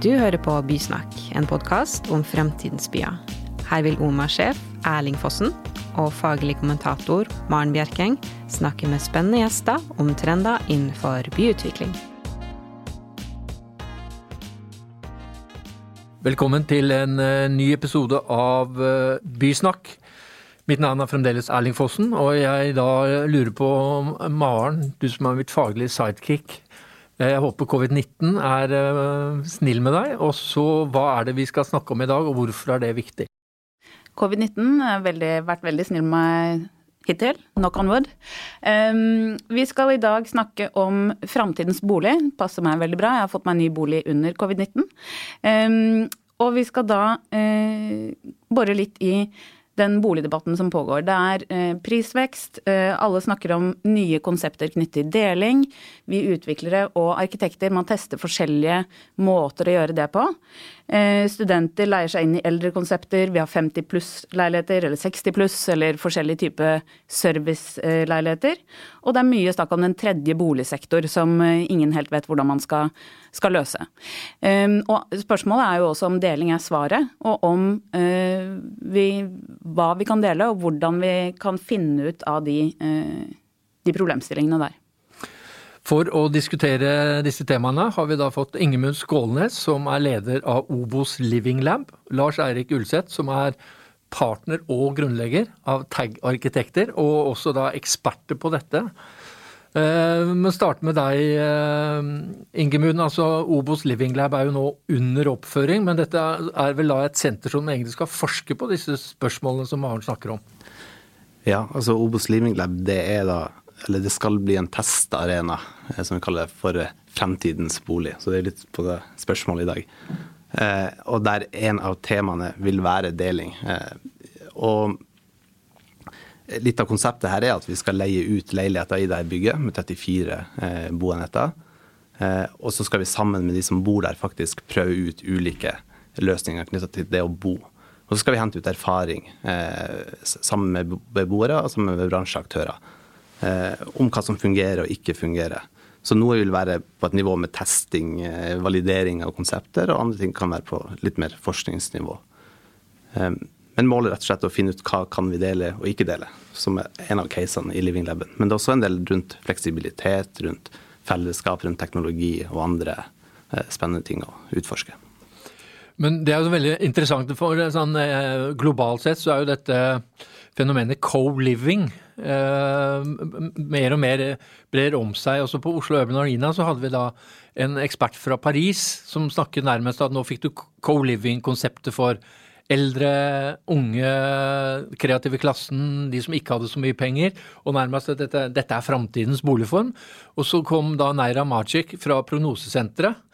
Du hører på Bysnakk, en podkast om fremtidens byer. Her vil OMA-sjef Erling Fossen og faglig kommentator Maren Bjerkeng snakke med spennende gjester om trender innenfor byutvikling. Velkommen til en eh, ny episode av eh, Bysnakk. Mitt navn er fremdeles Erling Fossen, og jeg da lurer på, Maren, du som er mitt faglige sidekick, jeg håper covid-19 er eh, snill med deg. Og så hva er det vi skal snakke om i dag, og hvorfor er det viktig? Covid-19 har vært veldig snill med meg hittil. Knock on wood. Um, vi skal i dag snakke om framtidens bolig. Passer meg veldig bra. Jeg har fått meg ny bolig under covid-19. Um, og vi skal da uh, bore litt i den boligdebatten som pågår. Det er eh, prisvekst, eh, alle snakker om nye konsepter knyttet til deling. Vi utviklere og arkitekter man tester forskjellige måter å gjøre det på. Eh, studenter leier seg inn i eldre konsepter. Vi har 50 pluss-leiligheter, eller 60 pluss, eller forskjellige typer serviceleiligheter. Og det er mye snakk om den tredje boligsektor, som eh, ingen helt vet hvordan man skal, skal løse. Ehm, og spørsmålet er jo også om deling er svaret, og om eh, vi, hva vi kan dele, og hvordan vi kan finne ut av de, de problemstillingene der. For å diskutere disse temaene har vi da fått Ingemund Skålnes, som er leder av Obos Living Lab. Lars Eirik Ulseth, som er partner og grunnlegger av Tag Arkitekter, og også da eksperter på dette. Men vi må starte med deg, eh, Ingemund. Altså, Obos Living Lab er jo nå under oppføring, men dette er vel da et senter som egentlig skal forske på disse spørsmålene som Maren snakker om? Ja, altså Obos Living Lab det er da eller det skal bli en testarena, eh, som vi kaller det, for fremtidens bolig. Så det er litt på det spørsmålet i dag. Eh, og der en av temaene vil være deling. Eh, og litt av konseptet her er at vi skal leie ut leiligheter i dette bygget med 34 eh, boenheter. Eh, og så skal vi sammen med de som bor der, faktisk prøve ut ulike løsninger knytta til det å bo. Og så skal vi hente ut erfaring eh, sammen med beboere og sammen med bransjeaktører Eh, om hva som fungerer og ikke fungerer. Så noe vil være på et nivå med testing, eh, validering av konsepter, og andre ting kan være på litt mer forskningsnivå. Eh, men målet rett og slett å finne ut hva kan vi dele og ikke dele, som er en av casene i Living Laben. Men det er også en del rundt fleksibilitet, rundt fellesskap, rundt teknologi og andre spennende ting å utforske. Men det er jo veldig interessant, for sånn, globalt sett så er jo dette fenomenet co-living eh, mer og mer brer om seg. Også på Oslo Urban Arena så hadde vi da en ekspert fra Paris som snakket nærmest at nå fikk du co-living-konseptet for eldre, unge, kreative klassen, de som ikke hadde så mye penger, og nærmest at dette, dette er framtidens boligform. Og så kom da Neira Magic fra Prognosesenteret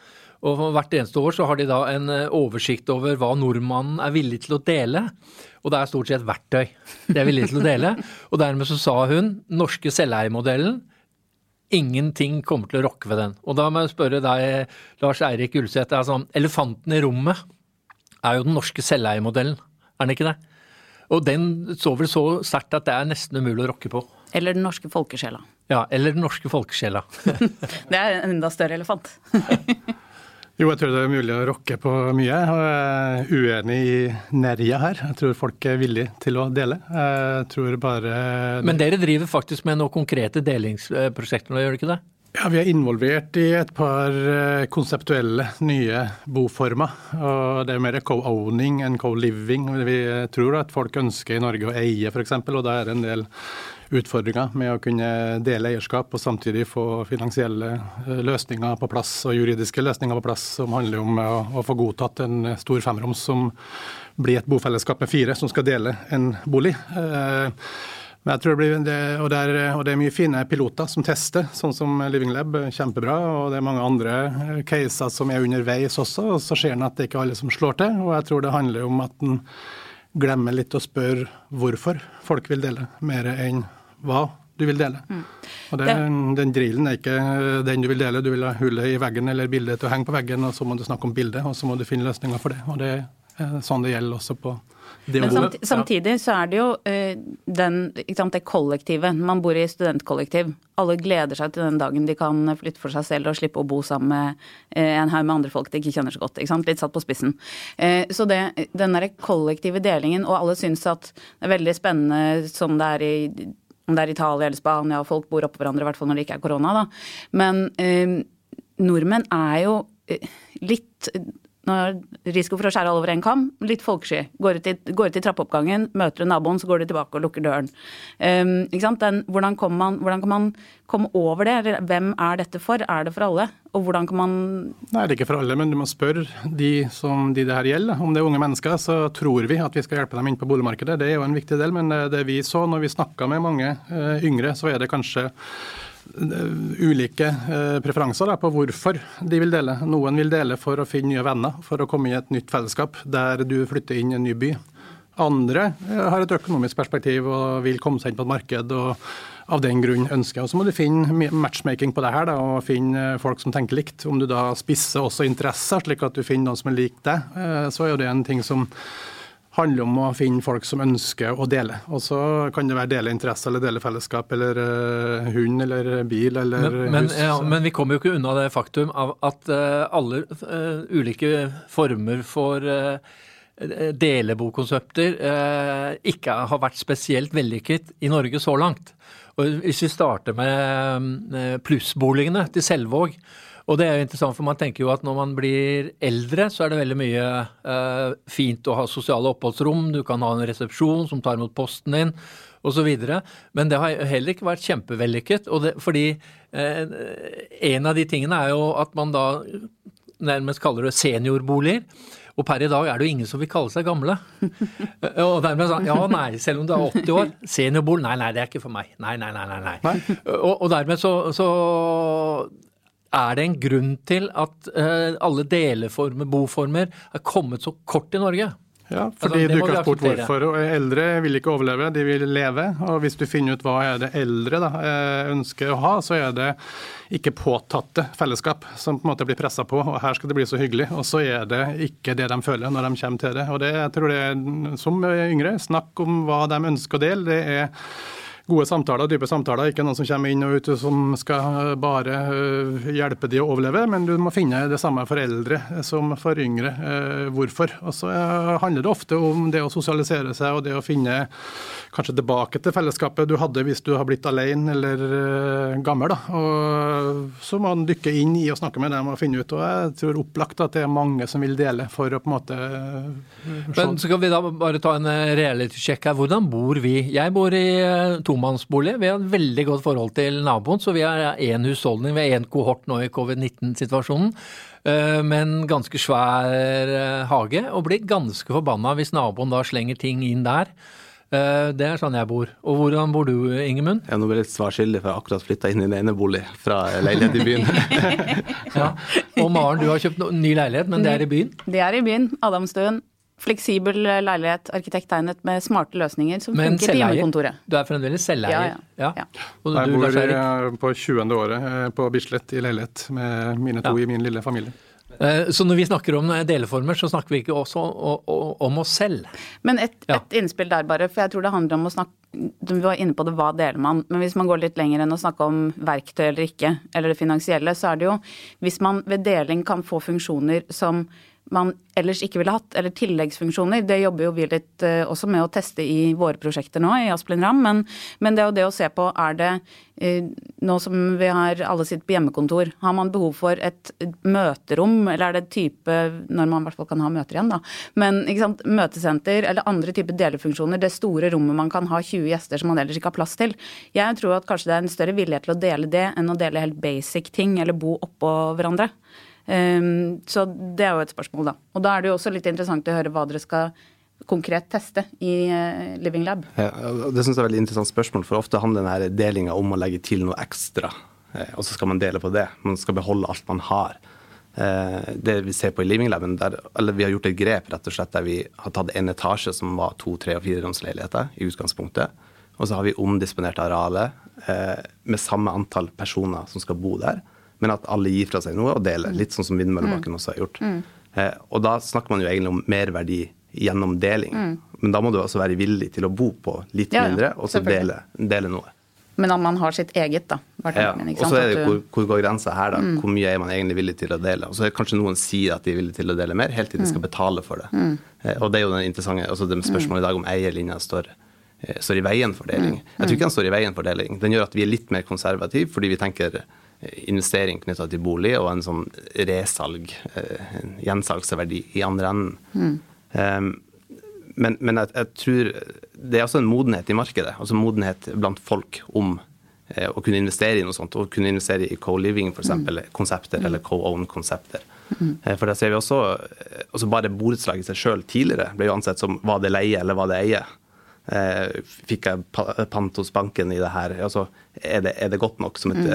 og hvert eneste år så har de da en eh, oversikt over hva nordmannen er villig til å dele. Og det er stort sett verktøy de er villige til å dele. Og dermed så sa hun norske selveiermodellen Ingenting kommer til å rokke ved den. Og da må jeg spørre deg, Lars Eirik Ulseth. Altså, elefanten i rommet er jo den norske selveiermodellen, er den ikke det? Og den så vel så sterkt at det er nesten umulig å rokke på. Eller den norske folkesjela. Ja, eller den norske folkesjela. det er en enda større elefant. Jo, jeg tror det er mulig å rokke på mye. Jeg er uenig i Nerja her. Jeg tror folk er villige til å dele. Jeg tror bare Men dere driver faktisk med noen konkrete delingsprosjekter nå, gjør dere ikke det? Ja, Vi er involvert i et par eh, konseptuelle nye boformer. og Det er mer co-owning enn co-living. Vi tror at folk ønsker i Norge å eie, f.eks. Og da er det en del utfordringer med å kunne dele eierskap og samtidig få finansielle eh, løsninger på plass og juridiske løsninger på plass, som handler om å, å få godtatt en stor femroms som blir et bofellesskap med fire som skal dele en bolig. Eh, men jeg tror det blir det, og, det er, og det er mye fine piloter som tester, sånn som Living Lab. Kjempebra. Og det er mange andre eh, caser som er underveis også. og Så ser en at det ikke er alle som slår til. Og jeg tror det handler om at en glemmer litt å spørre hvorfor folk vil dele, mer enn hva du vil dele. Mm. Og det, Den drillen er ikke den du vil dele, du vil ha hullet i veggen eller bildet til å henge på veggen, og så må du snakke om bildet, og så må du finne løsninger for det. Og det er Sånn det gjelder også på det Men samt, samtidig så er det jo uh, den, sant, det kollektivet. Man bor i studentkollektiv. Alle gleder seg til den dagen de kan flytte for seg selv og slippe å bo sammen med uh, en haug med andre folk de ikke kjenner så godt. Litt satt på spissen. Så det, den derre kollektive delingen, og alle syns at det er veldig spennende som det er i om det er Italia eller Spania, og folk bor oppå hverandre, i hvert fall når det ikke er korona, da. Men nordmenn er jo litt når risiko for å skjære alle over en kam, litt folkesky. Går ut, i, går trappeoppgangen, møter du naboen, så går du tilbake og lukker døren. Um? Den, hvordan, man, hvordan, kan man komme over det? Hvem er dette for? Er det for alle? Og hvordan kan man Nei, det er ikke for alle, men du må spørre de som de det her gjelder. Om det er unge mennesker, så tror vi at vi skal hjelpe dem inn på boligmarkedet. Det er jo en viktig del, men det vi så når vi snakka med mange uh, yngre, så er det kanskje ulike eh, preferanser på hvorfor de vil dele. Noen vil dele for å finne nye venner, for å komme i et nytt fellesskap der du flytter inn i en ny by. Andre eh, har et økonomisk perspektiv og vil komme seg inn på et marked. og av den grunn ønsker. Og Så må du finne matchmaking på det her, da, og finne folk som tenker likt. Om du da spisser også interesser, slik at du finner noen som er lik deg, eh, så er jo det en ting som handler om å finne folk som ønsker å dele. Og så kan det være dele interesser eller dele fellesskap eller uh, hund eller bil eller men, men, hus. Ja, men vi kommer jo ikke unna det faktum av at uh, alle uh, ulike former for delebokonsepter ikke har vært spesielt vellykket i Norge så langt. Og hvis vi starter med plussboligene til Selvåg, og det er jo interessant, for man tenker jo at når man blir eldre, så er det veldig mye eh, fint å ha sosiale oppholdsrom. Du kan ha en resepsjon som tar imot posten din, osv. Men det har heller ikke vært kjempevellykket. Det, fordi eh, en av de tingene er jo at man da nærmest kaller det seniorboliger. Og per i dag er det jo ingen som vil kalle seg gamle. og dermed sånn, ja nei, selv om du er 80 år, seniorbolig, nei nei, det er ikke for meg. Nei, nei, nei. nei. nei. Og, og dermed så, så er det en grunn til at uh, alle deleformer, boformer, er kommet så kort i Norge? Ja, altså, fordi altså, du ikke har spurt hvorfor. og Eldre vil ikke overleve, de vil leve. Og hvis du finner ut hva er det eldre da, eh, ønsker å ha, så er det ikke påtatte fellesskap som på en måte blir pressa på. og Her skal det bli så hyggelig. Og så er det ikke det de føler når de kommer til det. Og det jeg tror det er, som yngre, snakk om hva de ønsker å dele. det er gode samtaler, dype samtaler. Ikke noen som kommer inn og ut som skal bare øh, hjelpe de å overleve, men du må finne det samme for eldre som for yngre. Øh, hvorfor? Og så øh, handler det ofte om det å sosialisere seg og det å finne kanskje tilbake til fellesskapet du hadde hvis du har blitt alene eller gammel. Da. Og så må man dykke inn i å snakke med dem og finne ut. Og jeg tror opplagt at det er mange som vil dele for å på en måte Men skal vi da bare ta en reality-sjekk her. Hvordan bor vi? Jeg bor i to tomannsbolig. Vi har et veldig godt forhold til naboen, så vi har én husholdning. Vi har én kohort nå i covid-19-situasjonen. Men med en ganske svær eh, hage, og blir ganske forbanna hvis naboen da slenger ting inn der. Eh, det er sånn jeg bor. Og hvordan bor du, Ingemund? Ja, nå ble jeg litt svar skyldig, for jeg har akkurat flytta inn i en enebolig fra leilighet i byen. ja. Og Maren, du har kjøpt ny leilighet, men det er i byen? Det er i byen. Adamstuen. Fleksibel leilighet, arkitekttegnet med smarte løsninger som Men funker på hjemmekontoret. Du er fremdeles selveier? Ja, ja. ja. Du, jeg bor i, på 20. året eh, på Bislett i leilighet med mine to i min lille familie. Eh, så når vi snakker om eh, deleformer, så snakker vi ikke også om oss selv. Men et, et innspill der bare, for jeg tror det handler om å snakke Vi var inne på det, hva deler man? Men hvis man går litt lenger enn å snakke om verktøy eller ikke, eller det finansielle, så er det jo Hvis man ved deling kan få funksjoner som man ellers ikke ville hatt, eller tilleggsfunksjoner. Det jobber jo vi litt uh, også med å teste i våre prosjekter nå, i Asplin Ram. Men, men, det er jo det å se på, er det uh, Nå som vi har alle sitt på hjemmekontor, har man behov for et møterom, eller er det type Når man i hvert fall kan ha møter igjen, da. Men sant, møtesenter eller andre typer delefunksjoner. Det store rommet man kan ha 20 gjester som man ellers ikke har plass til. Jeg tror at kanskje det er en større vilje til å dele det enn å dele helt basic ting, eller bo oppå hverandre. Um, så det er jo et spørsmål, da. Og da er det jo også litt interessant å høre hva dere skal konkret teste i uh, Living Lab. Ja, det syns jeg er et veldig interessant spørsmål, for ofte handler denne delinga om å legge til noe ekstra. Eh, og så skal man dele på det. Man skal beholde alt man har. Eh, det vi ser på i Living Laben, der, eller vi har gjort et grep rett og slett der vi har tatt en etasje som var to, tre og fire romsleiligheter i utgangspunktet. Og så har vi omdisponert arealet eh, med samme antall personer som skal bo der men at alle gir fra seg noe og deler. Litt sånn som Vindmøllebakken mm. også har gjort. Mm. Eh, og da snakker man jo egentlig om merverdi gjennom deling. Mm. Men da må du også være villig til å bo på litt ja, mindre, og så dele, dele noe. Men at man har sitt eget, da. Ja, og så er det hvor, hvor går grensa her, da. Mm. Hvor mye er man egentlig villig til å dele? Og så er det kanskje noen sier at de er villige til å dele mer, helt til de skal betale for det. Mm. Eh, og det er jo den interessante, altså det spørsmålet i dag om eierlinja står, eh, står i veien for deling. Jeg tror ikke den står i veien for deling. Den gjør at vi er litt mer konservative, fordi vi tenker investering knytta til bolig og en sånn resalg, en gjensalgsverdi i andre enden. Mm. Um, men, men jeg, jeg, tror det er også en modenhet i markedet, altså modenhet blant folk om eh, å kunne investere i noe sånt. Å kunne investere i co-living, f.eks. Mm. konsepter, eller co-own-konsepter. Mm. Eh, for der ser vi også eh, altså Bare borettslag i seg sjøl tidligere ble jo ansett som var det leie eller var det eie. Eh, fikk jeg pant hos banken i det her? Altså, er, det, er det godt nok som et mm.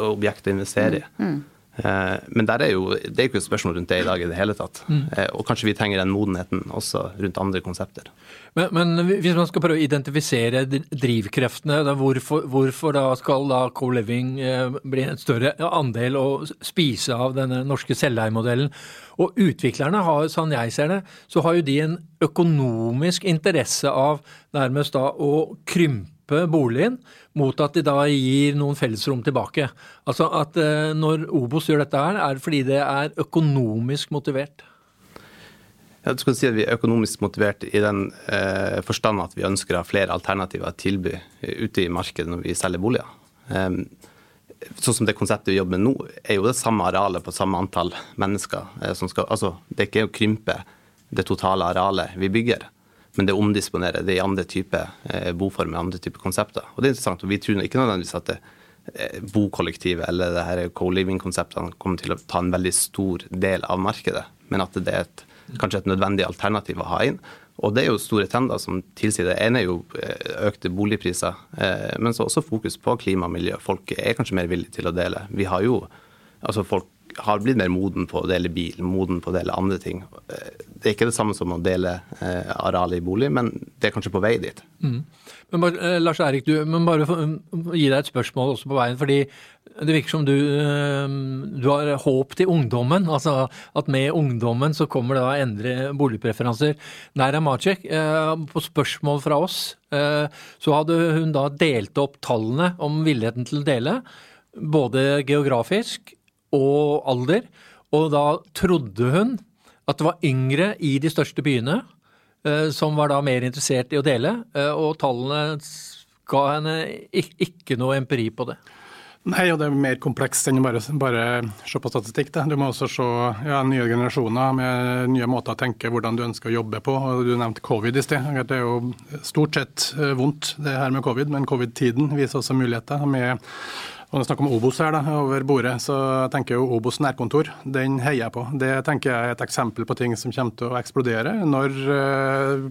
Objekt å investere i? Mm. Eh, men der er jo, det er jo ikke et spørsmål rundt det i dag i det hele tatt. Mm. Eh, og kanskje vi trenger den modenheten også rundt andre konsepter. Men, men hvis man skal prøve å identifisere drivkreftene, hvorfor, hvorfor, da skal da co-living eh, bli en større andel og spise av denne norske selveiermodellen? Og utviklerne har, sånn jeg ser det, så har jo de en økonomisk interesse av nærmest da å krympe kjøpe boligen mot at de da gir noen fellesrom tilbake. Altså at eh, når Obos gjør dette her, er det fordi det er økonomisk motivert. Ja, du skal si at Vi er økonomisk motivert i den eh, forstand at vi ønsker å ha flere alternativer å tilby ute i markedet når vi selger boliger. Um, sånn som Det konseptet vi jobber med nå, er jo det samme arealet på samme antall mennesker. Eh, som skal, altså, Det er ikke å krympe det totale arealet vi bygger men det omdisponerer det i andre typer eh, boformer, andre typer konsepter. Og det er interessant, og Vi tror ikke nødvendigvis at det eh, bokollektivet eller det her co-living-konseptene kommer til å ta en veldig stor del av markedet, men at det er et, kanskje et nødvendig alternativ å ha inn. Og det er jo store trender som tilsier det. ene er jo eh, økte boligpriser, men så også fokus på klima og miljø. Folk er kanskje mer villige til å dele. Vi har jo, altså Folk har blitt mer moden på å dele bil, moden på å dele andre ting. Det er ikke det samme som å dele eh, arealet i bolig, men det er kanskje på vei dit. Mm. Men bare, eh, Lars Erik, du må bare gi deg et spørsmål også på veien. fordi det virker som du, eh, du har håp til ungdommen. altså At med ungdommen så kommer det da endre boligpreferanser. Naira Macek, eh, på spørsmål fra oss, eh, så hadde hun da delt opp tallene om villigheten til å dele. Både geografisk og alder. Og da trodde hun at det var yngre i de største byene eh, som var da mer interessert i å dele, eh, og tallene ga henne ikke noe empiri på det. Nei, og det er mer komplekst enn bare, bare se på statistikk. Det. Du må også se ja, nye generasjoner med nye måter å tenke hvordan du ønsker å jobbe på. Og du nevnte covid i sted. Det er jo stort sett eh, vondt det her med covid, men covid-tiden viser også muligheter. med og når er snakker om Obos her da, over bordet, så tenker jeg jo Obos nærkontor. Den heier jeg på. Det tenker jeg er et eksempel på ting som kommer til å eksplodere. Når uh,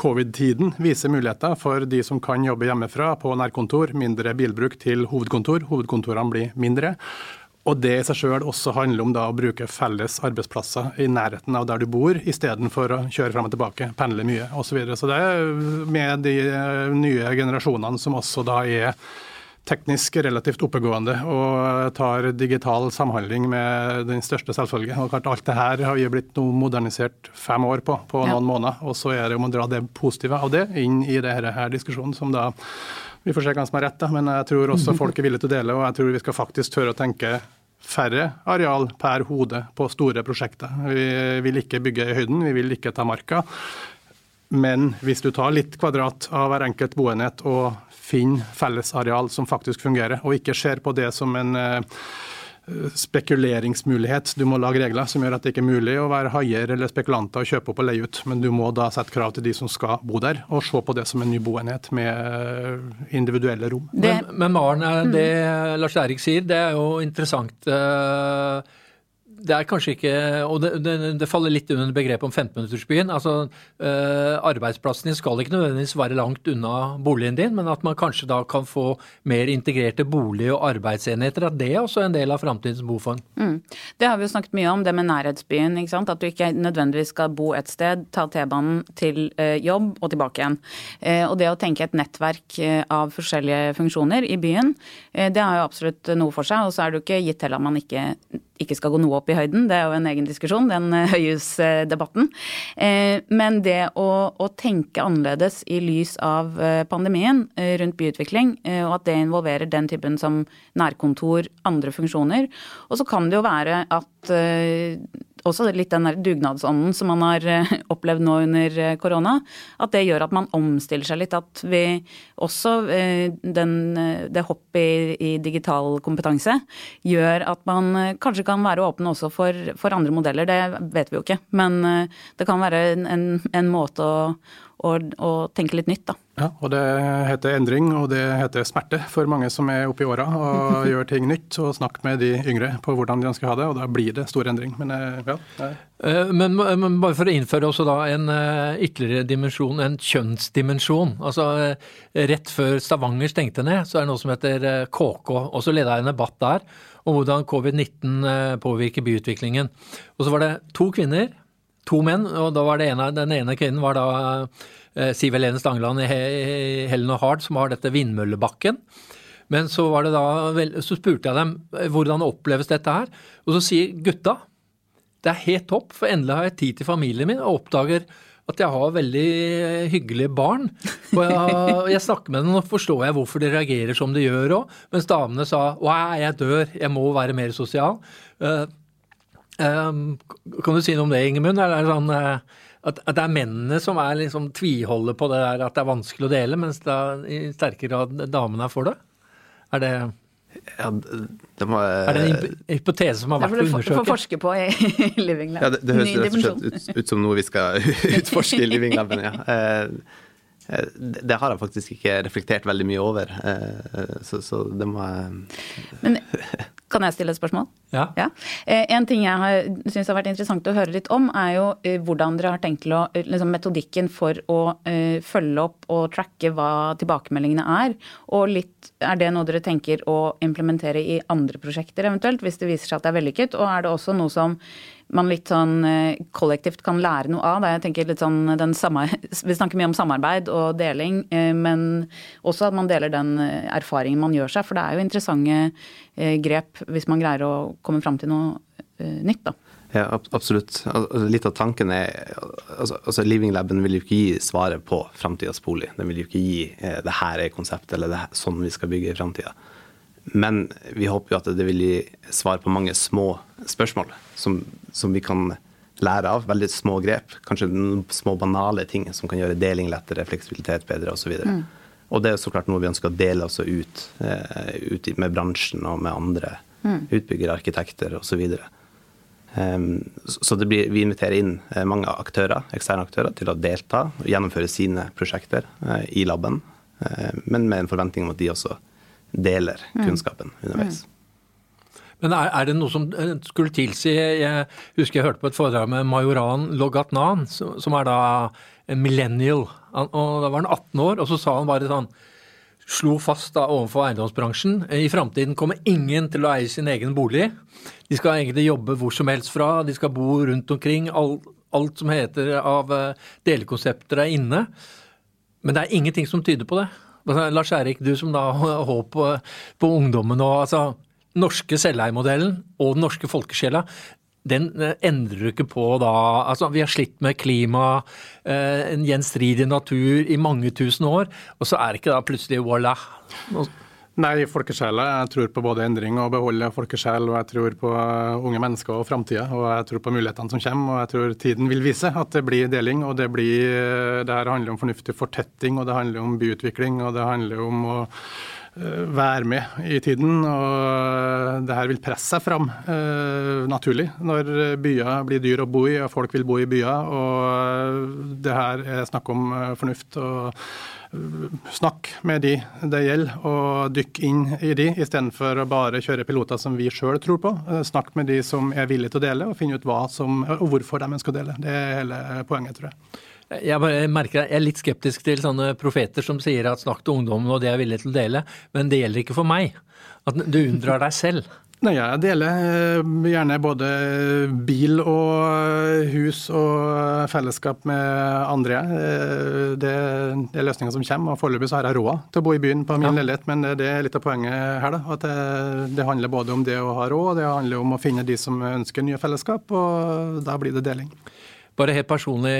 covid-tiden viser muligheter for de som kan jobbe hjemmefra på nærkontor, mindre bilbruk til hovedkontor. Hovedkontorene blir mindre. Og det i seg sjøl også handler om da å bruke felles arbeidsplasser i nærheten av der du bor, istedenfor å kjøre fram og tilbake, pendle mye osv. Så, videre. så det er med de eh, nye generasjonene som også da er teknisk relativt oppegående og tar digital samhandling med den største selvfølge. Og klart Alt det her har vi blitt modernisert fem år på, på noen ja. måneder. Og så er det om å dra det positive av det inn i denne her diskusjonen, som da Vi får se hvem som har rett, da, men jeg tror også folk er villige til å dele. Og jeg tror vi skal faktisk tørre å tenke færre areal per hode på store prosjekter. Vi vil ikke bygge i høyden, vi vil ikke ta marka. Men hvis du tar litt kvadrat av hver enkelt boenhet og finner fellesareal som faktisk fungerer, og ikke ser på det som en eh, spekuleringsmulighet. Du må lage regler som gjør at det ikke er mulig å være haier eller spekulanter og kjøpe opp og leie ut, men du må da sette krav til de som skal bo der, og se på det som en ny boenhet med eh, individuelle rom. Men, men Maren, mm. det Lars Erik sier, det er jo interessant. Det er kanskje ikke Og det, det, det faller litt under begrepet om 15-minuttersbyen. Altså, øh, arbeidsplassen din skal ikke nødvendigvis være langt unna boligen din, men at man kanskje da kan få mer integrerte bolig- og arbeidsenheter. At det er også en del av framtidens boform. Mm. Det har vi jo snakket mye om, det med nærhetsbyen. ikke sant? At du ikke nødvendigvis skal bo et sted, ta T-banen til øh, jobb og tilbake igjen. Eh, og det å tenke et nettverk eh, av forskjellige funksjoner i byen, eh, det har jo absolutt noe for seg. Og så er det jo ikke gitt til at man ikke ikke skal gå noe opp i høyden. Det er jo en egen diskusjon, den høyhusdebatten. Men det å, å, tenke annerledes i lys av pandemien rundt byutvikling, og at det involverer den typen som nærkontor, andre funksjoner. Og så kan det jo være at også litt den der dugnadsånden som man har eh, opplevd nå under eh, korona, at det gjør at man omstiller seg litt. At vi også eh, den, det hoppet i, i, digital kompetanse gjør at man kanskje kan være åpne også for, for, andre modeller. Det vet vi jo ikke. Men det kan være en, en måte å, å, å tenke litt nytt, da. Ja, og det heter endring, og det heter smerte for mange som er oppe i åra og gjør ting nytt. Og snakk med de yngre på hvordan de ønsker å ha det, og da blir det stor endring. Men eh, ja. Eh, men, men, bare for å innføre også da en ytterligere dimensjon, en kjønnsdimensjon. Altså rett før Stavanger stengte ned, så er det noe som heter KK. Og så leda jeg en debatt der om hvordan covid-19 påvirker byutviklingen. Og så var det to kvinner to menn, og da var det ene, den ene kvinnen var da eh, Siv Helene Stangeland i Helen og Hard, som har dette Vindmøllebakken. Men så, da, så spurte jeg dem eh, hvordan oppleves dette her, og så sier gutta det er helt topp, for endelig har jeg tid til familien min og oppdager at jeg har veldig eh, hyggelige barn. Og jeg, jeg snakker med dem og forstår jeg hvorfor de reagerer som de gjør òg. Mens damene sa wow, jeg dør, jeg må være mer sosial. Um, kan du si noe om det, Ingemund? Er det sånn uh, at, at, det er mennene som er liksom tviholder på det der at det er vanskelig å dele, mens da i sterkere grad damene er for det? Er det ja, det må, er det en hypotese som har vært å undersøke? Det får forske på i Living Lab. Ja, det, det høres rett og slett ut, ut, som noe vi skal utforske i Living Lab. Ja. Eh, Eh, det har jeg faktisk ikke reflektert veldig mye over, eh, så, så det må jeg Men kan jeg stille et spørsmål? Ja. ja. Eh, en ting jeg syns har vært interessant å høre litt om, er jo hvordan dere har tenkt å liksom Metodikken for å følge opp og tracke hva tilbakemeldingene er. Og litt er det noe dere tenker å implementere i andre prosjekter eventuelt, hvis det viser seg at det er vellykket? Og er det også noe som man litt sånn eh, kollektivt kan lære noe av. Jeg tenker litt sånn den samme, Vi snakker mye om samarbeid og deling, eh, men også at man deler den eh, erfaringen man gjør seg. For det er jo interessante grep hvis man greier å komme fram til noe nytt, da. Ja, absolutt. Altså, litt av tanken er altså, altså Living Laben vil jo ikke gi svaret på framtidas bolig. Den vil jo ikke gi eh, det her er konseptet, eller det er sånn vi skal bygge i framtida. Men vi håper jo at det vil gi svar på mange små spørsmål som, som, vi kan lære av. Veldig små grep. Kanskje små banale ting som kan gjøre deling lettere, fleksibilitet bedre osv. Mm. Og det er så klart noe vi ønsker å dele også ut, eh, ut med bransjen og med andre mm. utbyggere, arkitekter osv. Så det blir, vi inviterer inn eh, mange aktører, eksterne aktører til å delta og gjennomføre sine prosjekter uh, i laben, men med en forventning om at de også deler mm. kunnskapen underveis. Mm. Men er, er, det noe som eh, skulle tilsi Jeg husker jeg hørte på et foredrag med Majoran Logatnan, som er da en millennial. Og Da var han 18 år, og så sa han bare sånn Slo fast da overfor eiendomsbransjen i framtiden kommer ingen til å eie sin egen bolig. De skal egentlig jobbe hvor som helst fra, de skal bo rundt omkring. Alt, alt som heter av eh, delekonsepter er inne. Men det er ingenting som tyder på det. Lars Erik, du som da har håp på, på ungdommen og altså norske selveiermodellen og den norske folkesjela, den eh, endrer du ikke på da. Altså, vi har slitt med klima, eh, en gjenstridig natur i mange tusen år, og så er det ikke da plutselig voilà. Nei, folkesjela. Jeg tror på både endring og beholde folkesjel. Og jeg tror på eh, unge mennesker og framtida. Og jeg tror på mulighetene som kommer. Og jeg tror tiden vil vise at det blir deling. Og det blir Det her handler om fornuftig fortetting, og det handler om byutvikling, og det handler om å være med i tiden. Og det her vil presse seg fram eh, naturlig når byer blir dyr å bo i, og folk vil bo i byer. Og det her er snakk om fornuft. og Snakk med de det gjelder, og dykk inn i de, istedenfor å bare kjøre piloter som vi sjøl tror på. Eh, snakk med de som er villige til å dele, og finne ut hva som, og hvorfor de ønsker å dele. Det er hele poenget, tror jeg. Jeg bare merker jeg er litt skeptisk til sånne profeter som sier at snakk til ungdommen og det er villig til å dele, men det gjelder ikke for meg. At du unndrar deg selv. Nei, Jeg deler eh, gjerne både bil og hus og fellesskap med andre. Eh, Det er løsninger som kommer, og foreløpig så har jeg råd til å bo i byen på min Ja. leilighet. Men det er litt av poenget her, da. At det, det handler både om det å ha råd, og det handler om å finne de som ønsker nye fellesskap, og da blir det deling. Bare helt personlig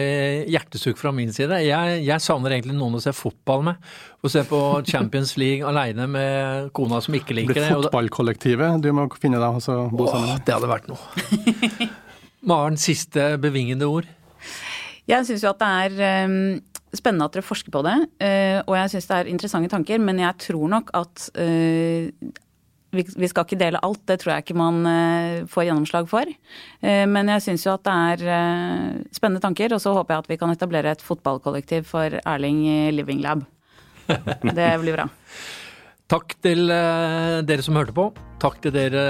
hjertesukk fra min side. Jeg, jeg savner egentlig noen å se fotball med. Å se på Champions League aleine med kona som ikke liker det. Blir fotballkollektivet du må finne deg og så bo sammen med. det hadde vært noe. Maren, siste bevingende ord. Jeg syns jo at det er um spennende at dere forsker på det, eh, og jeg syns det er interessante tanker, men jeg tror nok at eh, vi, skal ikke dele alt, det tror jeg ikke man eh, får gjennomslag for. Eh, men jeg syns jo at det er eh, spennende tanker, og så håper jeg at vi kan etablere et fotballkollektiv for Erling i Living Lab. Det blir bra. Takk til dere som hørte på. Takk til dere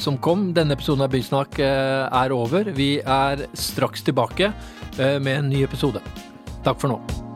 som kom. Denne episoden av Bysnakk er over. Vi er straks tilbake med en ny episode. Takk for nå.